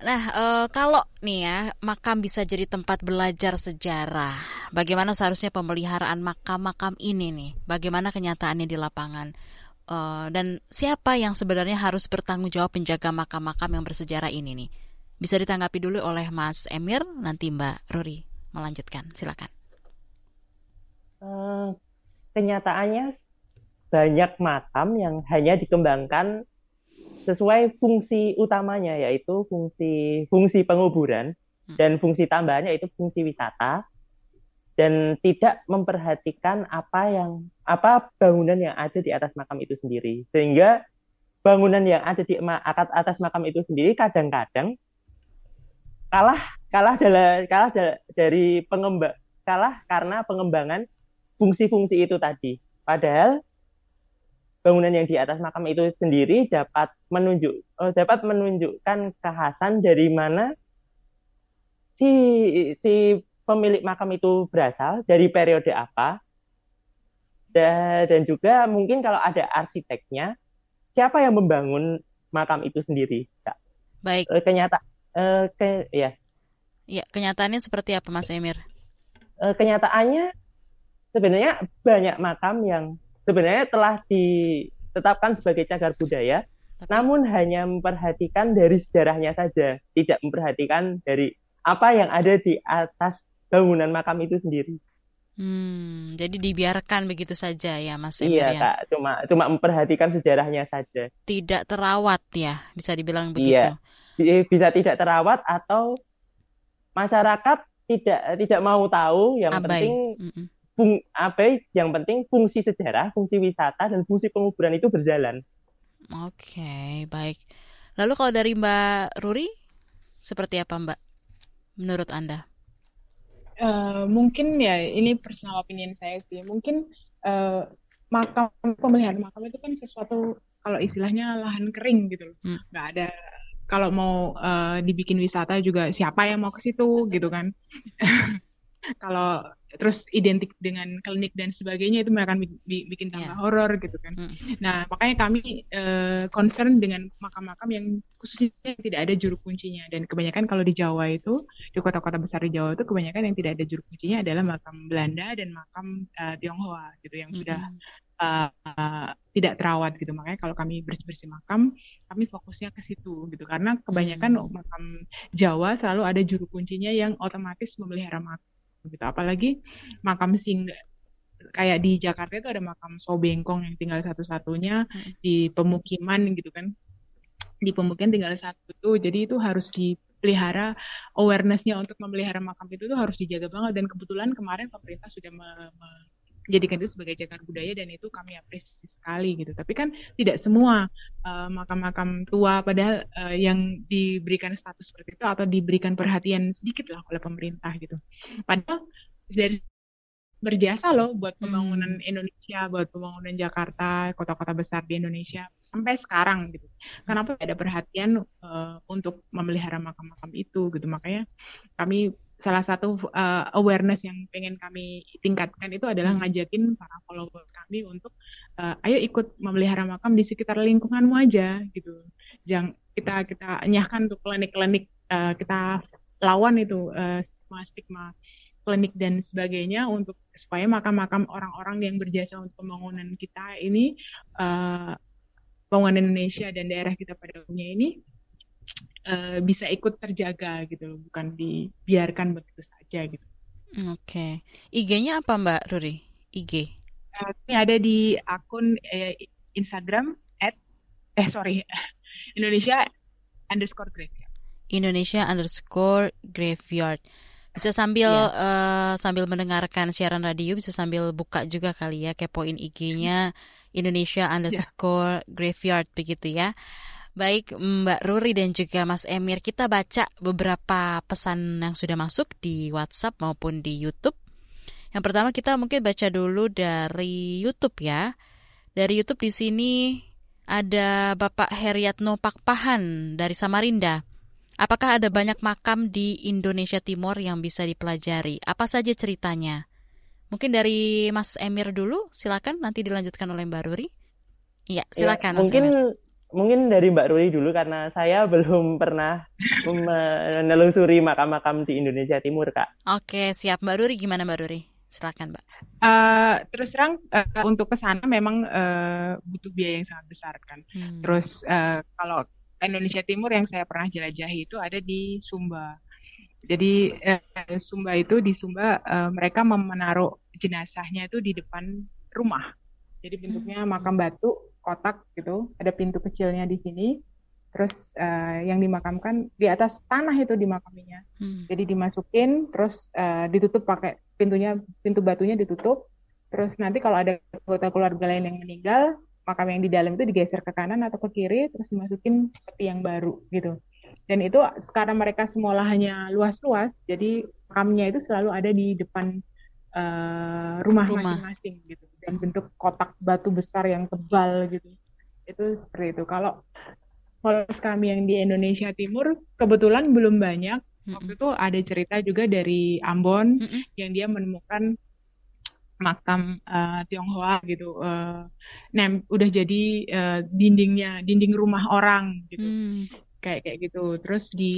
Nah, e, kalau nih ya, makam bisa jadi tempat belajar sejarah. Bagaimana seharusnya pemeliharaan makam-makam ini nih? Bagaimana kenyataannya di lapangan? E, dan siapa yang sebenarnya harus bertanggung jawab menjaga makam-makam yang bersejarah ini nih? Bisa ditanggapi dulu oleh Mas Emir, nanti Mbak Ruri melanjutkan. Silakan. Uh, kenyataannya banyak makam yang hanya dikembangkan sesuai fungsi utamanya yaitu fungsi fungsi penguburan hmm. dan fungsi tambahannya yaitu fungsi wisata dan tidak memperhatikan apa yang apa bangunan yang ada di atas makam itu sendiri sehingga bangunan yang ada di atas makam itu sendiri kadang-kadang kalah kalah dalam kalah dari pengembang kalah karena pengembangan fungsi-fungsi itu tadi. Padahal bangunan yang di atas makam itu sendiri dapat menunjuk oh, dapat menunjukkan kekhasan dari mana si si pemilik makam itu berasal dari periode apa. Dan, dan juga mungkin kalau ada arsiteknya siapa yang membangun makam itu sendiri baik. Eh, kenyata Uh, ke, ya. Ya, kenyataannya seperti apa, Mas Emir? Uh, kenyataannya sebenarnya banyak makam yang sebenarnya telah ditetapkan sebagai cagar budaya, Tapi... namun hanya memperhatikan dari sejarahnya saja, tidak memperhatikan dari apa yang ada di atas bangunan makam itu sendiri. Hmm, jadi dibiarkan begitu saja ya, Mas Emir iya, ya? Kak, cuma cuma memperhatikan sejarahnya saja. Tidak terawat ya, bisa dibilang begitu. Iya bisa tidak terawat atau masyarakat tidak tidak mau tahu yang abai. penting fung, abai yang penting fungsi sejarah fungsi wisata dan fungsi penguburan itu berjalan. Oke okay, baik. Lalu kalau dari Mbak Ruri seperti apa Mbak? Menurut anda? Uh, mungkin ya ini personal opinion saya sih. Mungkin uh, makam pemeliharaan makam itu kan sesuatu kalau istilahnya lahan kering gitu loh. Hmm. nggak ada kalau mau uh, dibikin wisata juga siapa yang mau ke situ gitu kan kalau terus identik dengan klinik dan sebagainya itu akan bikin tambah yeah. horor gitu kan. Mm. Nah makanya kami uh, concern dengan makam-makam yang khususnya tidak ada juru kuncinya dan kebanyakan kalau di Jawa itu di kota-kota besar di Jawa itu kebanyakan yang tidak ada juru kuncinya adalah makam Belanda dan makam uh, Tionghoa gitu yang mm. sudah uh, tidak terawat gitu. Makanya kalau kami bersih bersih makam kami fokusnya ke situ gitu. Karena kebanyakan mm. makam Jawa selalu ada juru kuncinya yang otomatis memelihara makam gitu. Apalagi makam sing kayak di Jakarta itu ada makam Sobengkong yang tinggal satu-satunya hmm. di pemukiman gitu kan. Di pemukiman tinggal satu. Tuh jadi itu harus dipelihara awarenessnya untuk memelihara makam itu tuh harus dijaga banget. Dan kebetulan kemarin pemerintah sudah me, me, jadikan itu sebagai cagar budaya dan itu kami apresiasi sekali gitu. Tapi kan tidak semua uh, makam-makam tua padahal uh, yang diberikan status seperti itu atau diberikan perhatian sedikit lah oleh pemerintah gitu. Padahal dari berjasa loh buat pembangunan hmm. Indonesia, buat pembangunan Jakarta, kota-kota besar di Indonesia sampai sekarang gitu. Kenapa ada perhatian uh, untuk memelihara makam-makam itu gitu? Makanya kami salah satu uh, awareness yang pengen kami tingkatkan itu adalah hmm. ngajakin para follower kami untuk uh, ayo ikut memelihara makam di sekitar lingkunganmu aja gitu. Jangan kita kita nyahkan untuk klinik-klinik uh, kita lawan itu uh, stigma stigma klinik dan sebagainya untuk supaya makam-makam orang-orang yang berjasa untuk pembangunan kita ini uh, pembangunan Indonesia dan daerah kita pada umumnya ini uh, bisa ikut terjaga gitu bukan dibiarkan begitu saja gitu. Oke, okay. IG-nya apa Mbak Ruri? IG? Uh, ini ada di akun uh, Instagram at eh sorry Indonesia underscore graveyard. Indonesia underscore graveyard. Bisa sambil yeah. uh, sambil mendengarkan siaran radio, bisa sambil buka juga kali ya kepoin IG-nya Indonesia underscore yeah. graveyard begitu ya. Baik Mbak Ruri dan juga Mas Emir, kita baca beberapa pesan yang sudah masuk di WhatsApp maupun di YouTube. Yang pertama kita mungkin baca dulu dari YouTube ya. Dari YouTube di sini ada Bapak Heriatno Pakpahan dari Samarinda. Apakah ada banyak makam di Indonesia Timur yang bisa dipelajari? Apa saja ceritanya? Mungkin dari Mas Emir dulu, silakan nanti dilanjutkan oleh Mbak Ruri. Iya, silakan. Ya, mungkin Emir mungkin dari Mbak Ruli dulu karena saya belum pernah menelusuri makam-makam di Indonesia Timur, Kak. Oke, siap Mbak Ruri gimana Mbak Ruri? Silakan, Mbak. Uh, terus terang uh, untuk ke sana memang uh, butuh biaya yang sangat besar kan. Hmm. Terus uh, kalau Indonesia Timur yang saya pernah jelajahi itu ada di Sumba. Jadi uh, Sumba itu di Sumba uh, mereka menaruh jenazahnya itu di depan rumah. Jadi bentuknya hmm. makam batu kotak gitu, ada pintu kecilnya di sini. Terus uh, yang dimakamkan di atas tanah itu dimakaminya. Hmm. Jadi dimasukin, terus uh, ditutup pakai pintunya, pintu batunya ditutup. Terus nanti kalau ada anggota keluarga lain yang meninggal, makam yang di dalam itu digeser ke kanan atau ke kiri, terus dimasukin peti yang baru gitu. Dan itu sekarang mereka semua lahannya luas-luas, jadi makamnya itu selalu ada di depan uh, rumah masing-masing gitu dan bentuk kotak batu besar yang tebal gitu. Itu seperti itu. Kalau followers kami yang di Indonesia Timur kebetulan belum banyak. Waktu itu ada cerita juga dari Ambon mm -hmm. yang dia menemukan makam uh, Tionghoa gitu. Uh, nem udah jadi uh, dindingnya dinding rumah orang gitu. Mm. kayak kayak gitu. Terus di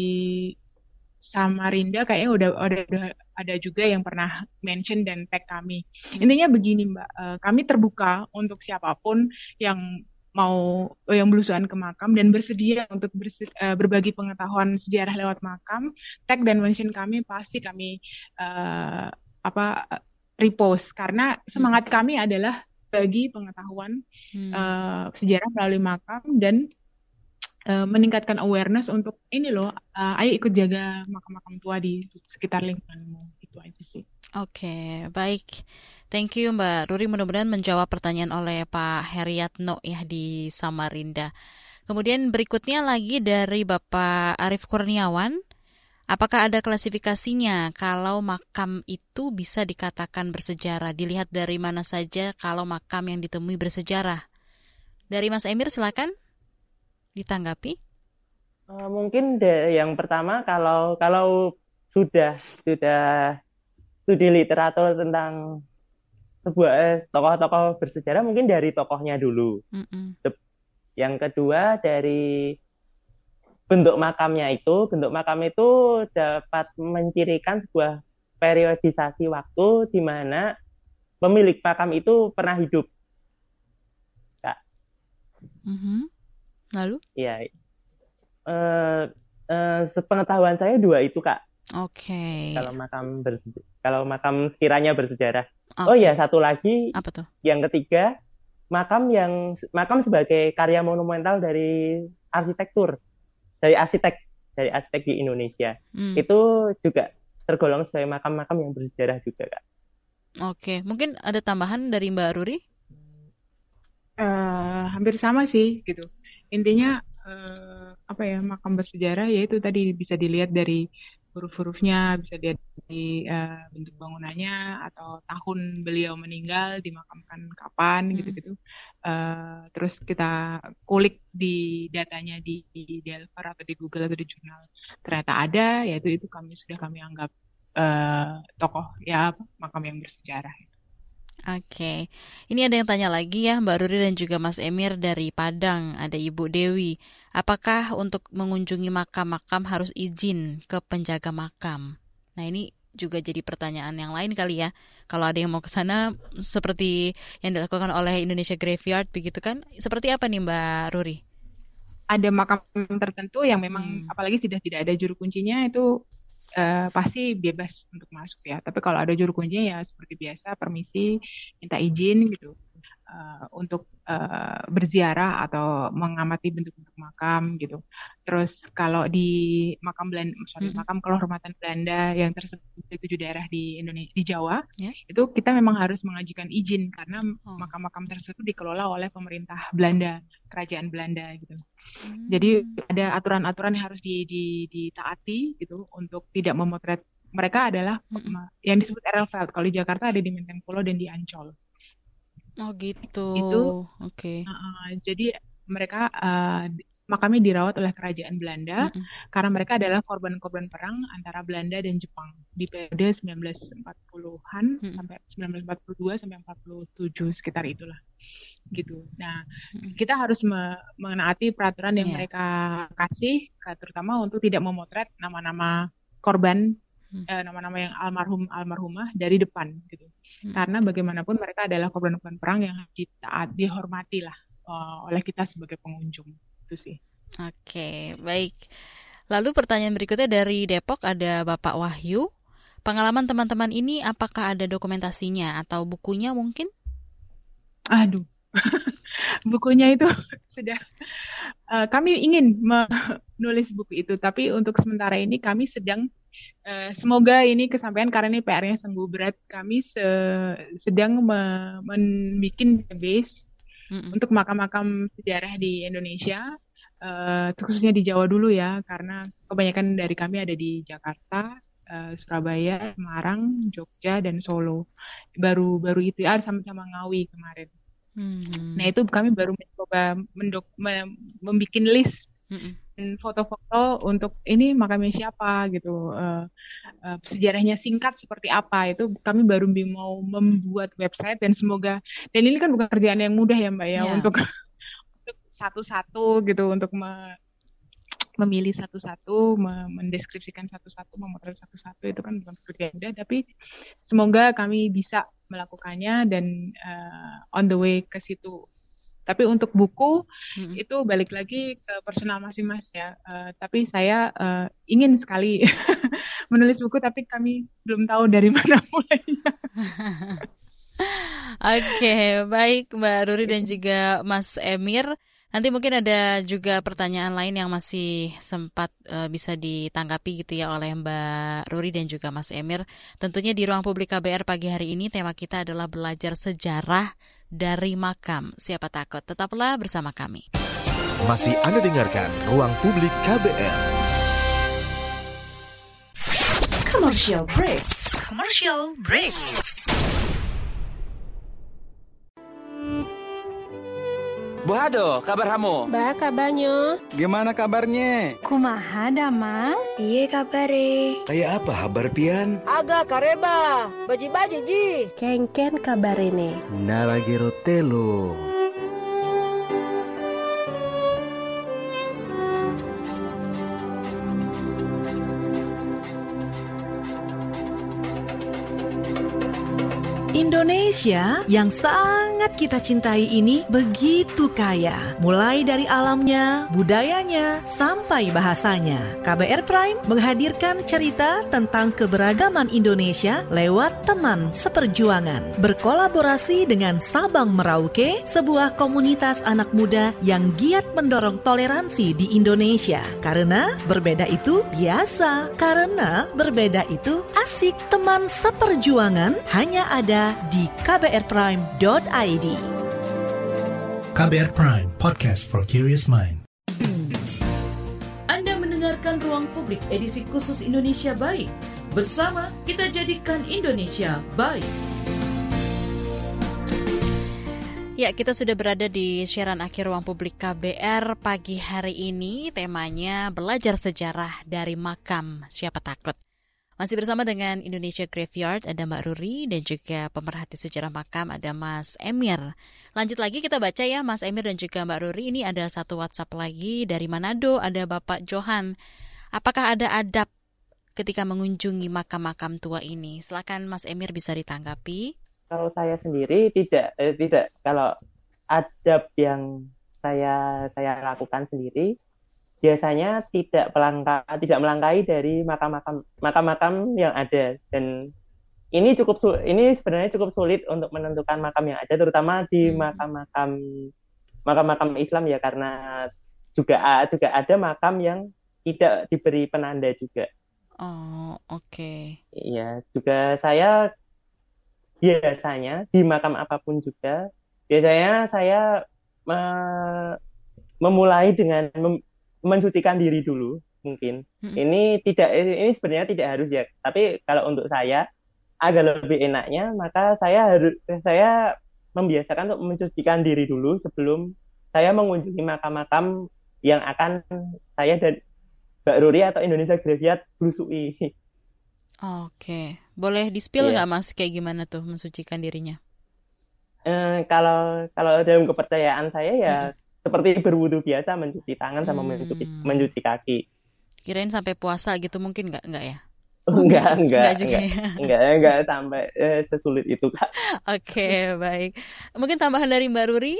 Samarinda kayaknya udah udah, udah ada juga yang pernah mention dan tag kami. Intinya begini Mbak, uh, kami terbuka untuk siapa pun yang mau yang belusuan ke makam dan bersedia untuk berse, uh, berbagi pengetahuan sejarah lewat makam, tag dan mention kami pasti kami uh, apa repost karena semangat kami adalah bagi pengetahuan hmm. uh, sejarah melalui makam dan uh, meningkatkan awareness untuk ini loh, uh, ayo ikut jaga makam-makam tua di sekitar lingkunganmu. Itu aja sih. Oke, okay, baik. Thank you Mbak Ruri. Mudah-mudahan menjawab pertanyaan oleh Pak Heriatno ya di Samarinda. Kemudian berikutnya lagi dari Bapak Arif Kurniawan. Apakah ada klasifikasinya kalau makam itu bisa dikatakan bersejarah? Dilihat dari mana saja kalau makam yang ditemui bersejarah? Dari Mas Emir silakan ditanggapi? Uh, mungkin de, yang pertama kalau kalau sudah sudah studi literatur tentang sebuah eh, tokoh-tokoh bersejarah mungkin dari tokohnya dulu. Mm-mm. Yang kedua dari bentuk makamnya itu, bentuk makam itu dapat mencirikan sebuah periodisasi waktu di mana pemilik makam itu pernah hidup. Mhm. Lalu? Ya, eh, eh, sepengetahuan saya dua itu kak. Oke. Kalau makam berse- kalau makam sekiranya bersejarah. Oh Oke. ya satu lagi Apa tuh? yang ketiga makam yang makam sebagai karya monumental dari arsitektur dari arsitek dari arsitek di Indonesia Hmm. itu juga tergolong sebagai makam-makam yang bersejarah juga kak. Oke, mungkin ada tambahan dari Mbak Ruri? Eh, hampir sama sih gitu. Intinya eh, apa ya makam bersejarah yaitu tadi bisa dilihat dari huruf-hurufnya, bisa dilihat dari eh, bentuk bangunannya atau tahun beliau meninggal, dimakamkan kapan Mm-mm. gitu-gitu. Eh, terus kita kulik di datanya di, di Delver atau di Google atau di jurnal ternyata ada, yaitu itu kami sudah kami anggap eh, tokoh ya apa, makam yang bersejarah. Oke, ini ada yang tanya lagi ya Mbak Ruri dan juga Mas Emir dari Padang, ada Ibu Dewi. Apakah untuk mengunjungi makam-makam harus izin ke penjaga makam? Nah ini juga jadi pertanyaan yang lain kali ya. Kalau ada yang mau ke sana seperti yang dilakukan oleh Indonesia Graveyard begitu kan? Seperti apa nih Mbak Ruri? ada makam tertentu yang memang Hmm. apalagi sudah tidak ada juru kuncinya itu eh, pasti bebas untuk masuk ya. Tapi kalau ada juru kuncinya ya seperti biasa permisi, minta izin gitu eh, untuk eh, berziarah atau mengamati bentuk-bentuk makam gitu. Terus kalau di makam Belanda, sorry, Mm-mm. makam kehormatan Belanda yang tersebar di tujuh daerah di Indonesia, di Jawa, Ya. itu kita memang harus mengajukan izin karena Oh. makam-makam tersebut dikelola oleh pemerintah Belanda, kerajaan Belanda gitu. Hmm. Jadi ada aturan-aturan yang harus di, di- ditaati gitu untuk tidak memotret mereka adalah ma- yang disebut Erelveld. Kalau di Jakarta ada di Menteng Pulo dan di Ancol. Oh gitu. Itu- Oke. Uh, jadi mereka uh, makamnya dirawat oleh kerajaan Belanda Mm-mm. karena mereka adalah korban-korban perang antara Belanda dan Jepang di periode 1940-an Mm-mm. sampai 1942 sampai 47 sekitar itulah. Gitu. Nah, kita harus me- menaati peraturan yang Iya. mereka kasih, ka- terutama untuk tidak memotret nama-nama korban, Hmm. eh, nama-nama yang almarhum almarhumah dari depan, gitu. Hmm. Karena bagaimanapun mereka adalah korban-korban perang yang ditaat, dihormati lah eh, oleh kita sebagai pengunjung, itu sih. Oke, baik. Lalu pertanyaan berikutnya dari Depok ada Bapak Wahyu. Pengalaman teman-teman ini apakah ada dokumentasinya atau bukunya mungkin? Aduh, bukunya itu sudah eh, kami ingin menulis buku itu, tapi untuk sementara ini kami sedang eh, semoga ini kesampaian karena ini PR-nya sungguh berat. Kami se- sedang me- membuat database Mm-mm. untuk makam-makam sejarah di Indonesia, eh, khususnya di Jawa dulu ya, karena kebanyakan dari kami ada di Jakarta, eh, Surabaya, Semarang, Jogja, dan Solo. Baru-baru itu ya, sama-sama Ngawi kemarin. Hmm. Nah itu kami baru mencoba mendok me- membuat list Dan foto-foto untuk ini makamnya siapa gitu, eh, eh, sejarahnya singkat seperti apa itu kami baru mau membuat website dan semoga dan ini kan bukan kerjaan yang mudah ya Mbak ya Ya. untuk untuk satu-satu gitu untuk me- memilih satu-satu, me- mendeskripsikan satu-satu, memotret satu-satu itu kan bukan pekerjaan mudah tapi semoga kami bisa melakukannya dan eh, on the way ke situ. Tapi untuk buku Mm-mm. itu balik lagi ke personal masing-masing ya. Eh, tapi saya eh, ingin sekali menulis buku, tapi kami belum tahu dari mana mulainya. Oke, baik Mbak Ruri dan juga Mas Emir. Nanti mungkin ada juga pertanyaan lain yang masih sempat eh, bisa ditanggapi gitu ya oleh Mbak Ruri dan juga Mas Emir. Tentunya di ruang publik KBR pagi hari ini tema kita adalah belajar sejarah dari makam. Siapa takut? Tetaplah bersama kami. Masih Anda dengarkan Ruang Publik KBR. Commercial break. Commercial break. Bu Hado, kabar kamu? Ba kabarnya. Gimana kabarnya? Kumaha damang? Piye kabare? Kayak apa kabar pian? Agak kareba, baji-baji ji. Kengken kabarene. Nalagi rotelo. Indonesia yang sangat kita cintai ini begitu kaya, mulai dari alamnya, budayanya, sampai bahasanya. KBR Prime menghadirkan cerita tentang keberagaman Indonesia lewat teman seperjuangan. Berkolaborasi dengan Sabang Merauke, sebuah komunitas anak muda yang giat mendorong toleransi di Indonesia. Karena berbeda itu biasa, karena berbeda itu asik. Teman seperjuangan hanya ada di kbrprime.id. KBR Prime, podcast for curious mind. Anda mendengarkan Ruang Publik edisi khusus Indonesia Baik. Bersama kita jadikan Indonesia baik. Ya, kita sudah berada di siaran akhir ruang publik KBR pagi hari ini. Temanya belajar sejarah dari makam siapa takut. Masih bersama dengan Indonesia Graveyard ada Mbak Ruri dan juga pemerhati sejarah makam ada Mas Emir. Lanjut lagi kita baca ya Mas Emir dan juga Mbak Ruri. Ini ada satu WhatsApp lagi dari Manado ada Bapak Johan. Apakah ada adab ketika mengunjungi makam-makam tua ini? Silakan Mas Emir bisa ditanggapi. Kalau saya sendiri tidak eh, tidak kalau adab yang saya saya lakukan sendiri biasanya tidak melangkah tidak melangkahi dari makam-makam makam-makam yang ada dan ini cukup ini sebenarnya cukup sulit untuk menentukan makam yang ada terutama di hmm. makam-makam makam-makam Islam ya karena juga juga ada makam yang tidak diberi penanda juga. Oh, oke. Okay. Iya, juga saya biasanya di makam apa pun juga biasanya saya me memulai dengan mem mensucikan diri dulu mungkin. Hmm. Ini tidak ini sebenarnya tidak harus ya. Tapi kalau untuk saya agak lebih enaknya maka saya harus saya membiasakan untuk mensucikan diri dulu sebelum saya mengunjungi makam-makam yang akan saya dan Mbak Ruri atau Indonesia Graveyard belusui. Oke, boleh di-spill iya. nggak yeah. mas kayak gimana tuh mensucikan dirinya? Eh, kalau kalau dalam kepercayaan saya ya hmm seperti berwudu biasa mencuci tangan sama hmm. mencuci mencuci kaki. Kirain sampai puasa gitu mungkin nggak nggak ya? Enggak, enggak, enggak, juga enggak, ya? enggak, enggak sampai eh, sesulit itu kak. Oke, okay, baik. Mungkin tambahan dari Mbak Ruri?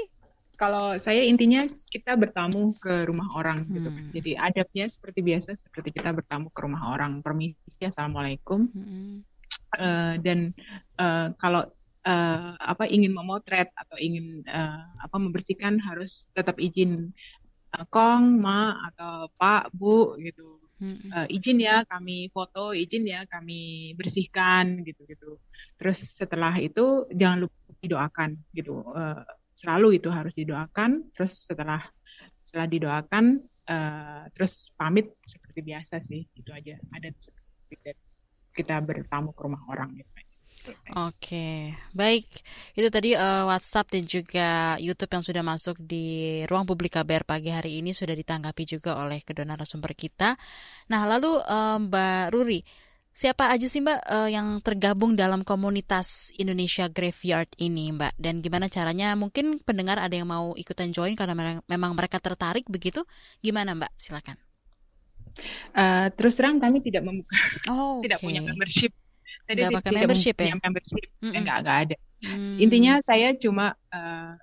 Kalau saya intinya kita bertamu ke rumah orang gitu. hmm. gitu. Jadi adabnya seperti biasa, seperti kita bertamu ke rumah orang. Permisi, assalamualaikum. Hmm. Uh, dan uh, kalau uh, apa ingin memotret atau ingin uh, apa membersihkan harus tetap izin uh, kong ma atau pak bu gitu. Uh, izin ya kami foto izin ya kami bersihkan gitu gitu. Terus setelah itu jangan lupa didoakan gitu. Uh, selalu itu harus didoakan terus setelah setelah didoakan uh, terus pamit seperti biasa sih itu aja. Ada kita bertamu ke rumah orang gitu Oke, baik. Itu tadi uh, WhatsApp dan juga YouTube yang sudah masuk di ruang publik KBR pagi hari ini sudah ditanggapi juga oleh kedua narasumber kita. Nah, lalu uh, Mbak Ruri, siapa aja sih Mbak uh, yang tergabung dalam komunitas Indonesia Graveyard ini, Mbak? Dan gimana caranya? Mungkin pendengar ada yang mau ikutan join karena memang mereka tertarik begitu. Gimana Mbak? Silakan. Uh, terus terang kami tidak membuka, oh, tidak punya membership Tadi gak pakai membership ya? Membership, mm -mm. enggak, enggak ada. Mm. Intinya saya cuma uh,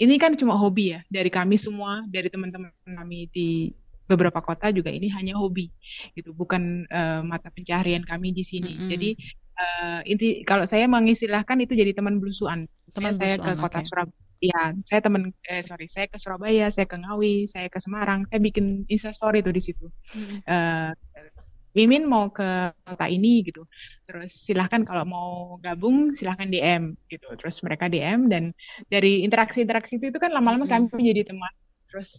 ini kan cuma hobi ya dari kami semua, dari teman-teman kami di beberapa kota juga ini hanya hobi gitu, bukan uh, mata pencaharian kami di sini. Mm -hmm. Jadi uh, inti kalau saya mengistilahkan itu jadi teman belusuan. Teman saya ke kota okay. Surabaya. Ya, saya teman eh sorry, saya ke Surabaya, saya ke Ngawi, saya ke Semarang, saya bikin Insta story tuh di situ. Hmm. Uh, Mimin mau ke kota ini gitu. Terus silahkan kalau mau gabung silahkan DM gitu. Terus mereka DM dan dari interaksi-interaksi itu kan lama-lama kami menjadi teman. Terus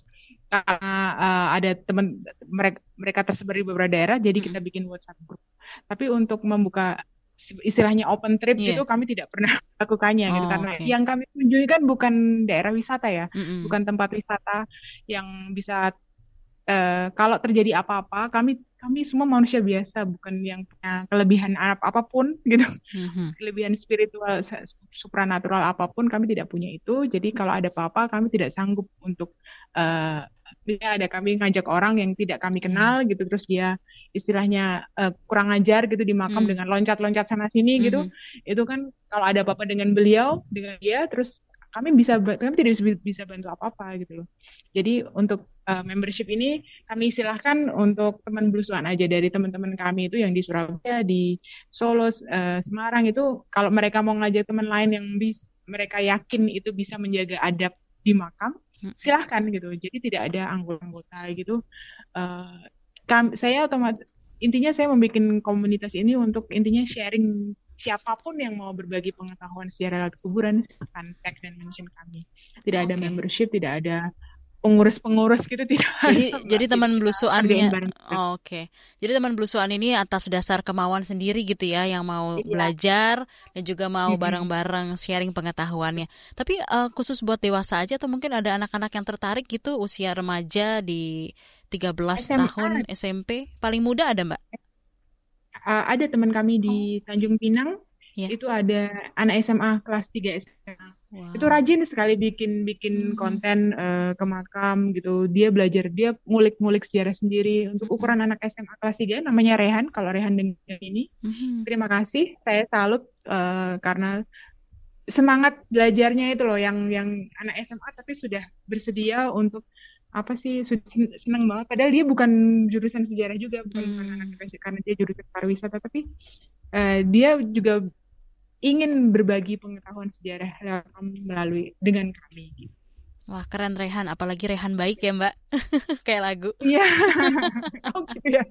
karena uh, ada teman mereka mereka tersebar di beberapa daerah, jadi kita bikin WhatsApp group. Tapi untuk membuka istilahnya open trip Iya. gitu kami tidak pernah lakukannya gitu Oh, karena oke. yang kami kunjungi kan bukan daerah wisata ya, Mm-mm. bukan tempat wisata yang bisa eh, kalau terjadi apa-apa kami kami semua manusia biasa bukan yang punya kelebihan ap- apa pun gitu. Mhm. kelebihan spiritual supranatural apa pun kami tidak punya itu. Jadi kalau ada apa-apa kami tidak sanggup untuk eh misalnya ada kami ngajak orang yang tidak kami kenal gitu. Terus dia istilahnya eh, kurang ajar gitu di makam Hmm. dengan loncat-loncat sana sini gitu. Itu kan kalau ada apa-apa dengan beliau dengan dia terus kami bisa kami tidak bisa, bisa bantu apa-apa gitu loh. Jadi untuk eh, membership ini kami silahkan untuk teman belusuan aja dari teman-teman kami itu yang di Surabaya di Solo eh, Semarang itu kalau mereka mau ngajak teman lain yang bis, mereka yakin itu bisa menjaga adab di makam silahkan gitu. Jadi tidak ada anggota-anggota gitu. Eh, kam- saya otomatis intinya saya membuat komunitas ini untuk intinya sharing siapa pun yang mau berbagi pengetahuan sejarah lewat kuburan silahkan tag dan mention kami. Tidak ada Oke. membership tidak ada pengurus-pengurus gitu tidak Jadi ada, jadi teman bareng. oh, oke. Jadi teman belusuan ini atas dasar kemauan sendiri gitu ya yang mau Iya. belajar dan juga mau bareng-bareng sharing pengetahuannya. Tapi eh, khusus buat dewasa aja atau mungkin ada anak-anak yang tertarik gitu usia remaja di 13 SMA. tahun SMP. Paling muda ada, Mbak? Uh, ada teman kami di Tanjung Pinang Iya. itu ada anak SMA kelas 3 SMA Wow. itu rajin sekali bikin bikin Mhm. konten eh, ke makam gitu dia belajar dia ngulik-ngulik sejarah sendiri untuk ukuran anak SMA kelas 3 namanya Rehan kalau Rehan dengan ini Mhm. terima kasih saya salut eh, karena semangat belajarnya itu loh yang yang anak SMA tapi sudah bersedia untuk apa sih sudah sen- senang banget padahal dia bukan jurusan sejarah juga bukan, Hmm. anak karena dia jurusan pariwisata tapi eh, dia juga ingin berbagi pengetahuan sejarah melalui dengan kami gitu. Wah, keren Rehan, apalagi Rehan baik ya, Mbak. Kayak lagu. Iya. Gitu ya.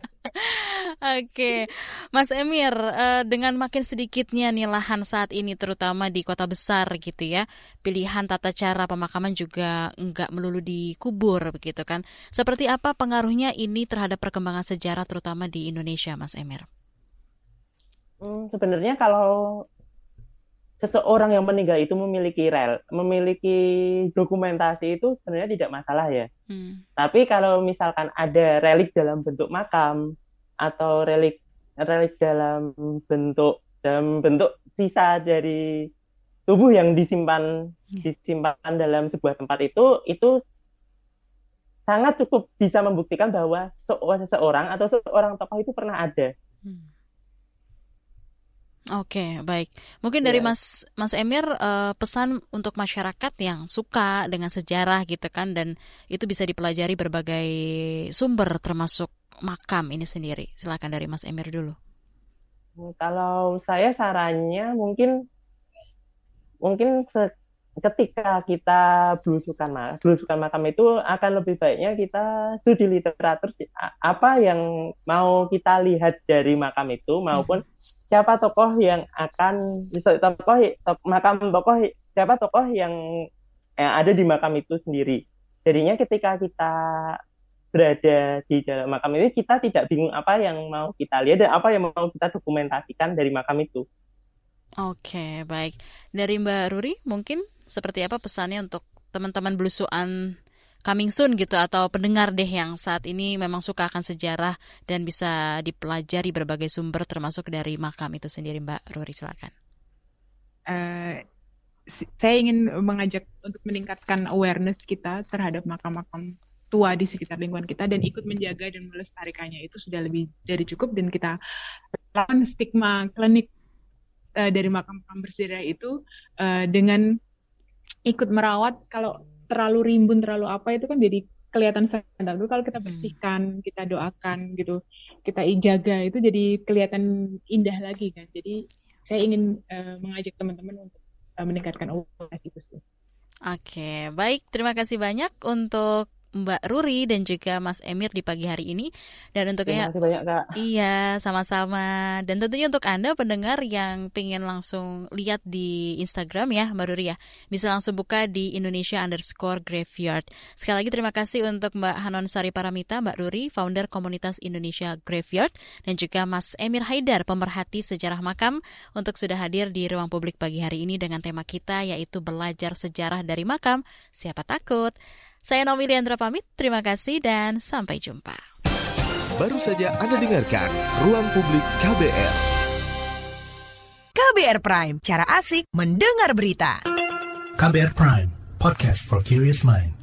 Oke, Mas Emir, eh, dengan makin sedikitnya nih lahan saat ini, terutama di kota besar gitu ya, pilihan tata cara pemakaman juga nggak melulu dikubur begitu kan. Seperti apa pengaruhnya ini terhadap perkembangan sejarah terutama di Indonesia, Mas Emir? Hmm, sebenarnya kalau seseorang yang meninggal itu memiliki rel, memiliki dokumentasi itu sebenarnya tidak masalah ya. Hmm. Tapi kalau misalkan ada relik dalam bentuk makam atau relik relik dalam bentuk dalam bentuk sisa dari tubuh yang disimpan disimpan dalam sebuah tempat itu itu sangat cukup bisa membuktikan bahwa seseorang atau seorang tokoh itu pernah ada. Oke, baik. Mungkin dari Ya. Mas Mas Emir eh, pesan untuk masyarakat yang suka dengan sejarah gitu kan dan itu bisa dipelajari berbagai sumber termasuk makam ini sendiri. Silakan dari Mas Emir dulu. Kalau saya sarannya mungkin mungkin se- ketika kita belusukan ma- belusukan makam itu akan lebih baiknya kita studi literatur apa yang mau kita lihat dari makam itu maupun siapa tokoh yang akan misal tokoh to- makam tokoh siapa tokoh yang yang ada di makam itu sendiri. Jadinya ketika kita berada di dalam makam ini kita tidak bingung apa yang mau kita lihat dan apa yang mau kita dokumentasikan dari makam itu. Oke, baik. Dari Mbak Ruri mungkin seperti apa pesannya untuk teman-teman belusuan coming soon gitu atau pendengar deh yang saat ini memang suka akan sejarah dan bisa dipelajari berbagai sumber termasuk dari makam itu sendiri Mbak Ruri silakan. Si- saya ingin mengajak untuk meningkatkan awareness kita terhadap makam-makam tua di sekitar lingkungan kita dan ikut menjaga dan melestarikannya itu sudah lebih dari cukup dan kita lawan stigma klinik eh, dari makam-makam bersejarah itu eh, dengan ikut merawat kalau terlalu rimbun terlalu apa itu kan jadi kelihatan sadar dulu kalau kita bersihkan kita doakan gitu kita jaga itu jadi kelihatan indah lagi kan. Jadi saya ingin eh, mengajak teman-teman untuk eh, meningkatkan awareness itu sih. Oke, baik. Terima kasih banyak untuk Mbak Ruri dan juga Mas Emir di pagi hari ini. Dan untuknya Terima kasih banyak Kak. Iya, sama-sama. Dan tentunya untuk Anda pendengar yang pengen langsung lihat di Instagram ya, Mbak Ruri ya, bisa langsung buka di Indonesia underscore Graveyard. Sekali lagi terima kasih untuk Mbak Hanon Sari Paramita, Mbak Ruri, founder komunitas Indonesia Graveyard, dan juga Mas Emir Haidar, pemerhati sejarah makam, untuk sudah hadir di ruang publik pagi hari ini dengan tema kita yaitu belajar sejarah dari makam. Siapa takut? Saya Naomi Liandra pamit, terima kasih dan sampai jumpa. Baru saja Anda dengarkan Ruang Publik KBR. KBR Prime, cara asik mendengar berita. KBR Prime, podcast for curious mind.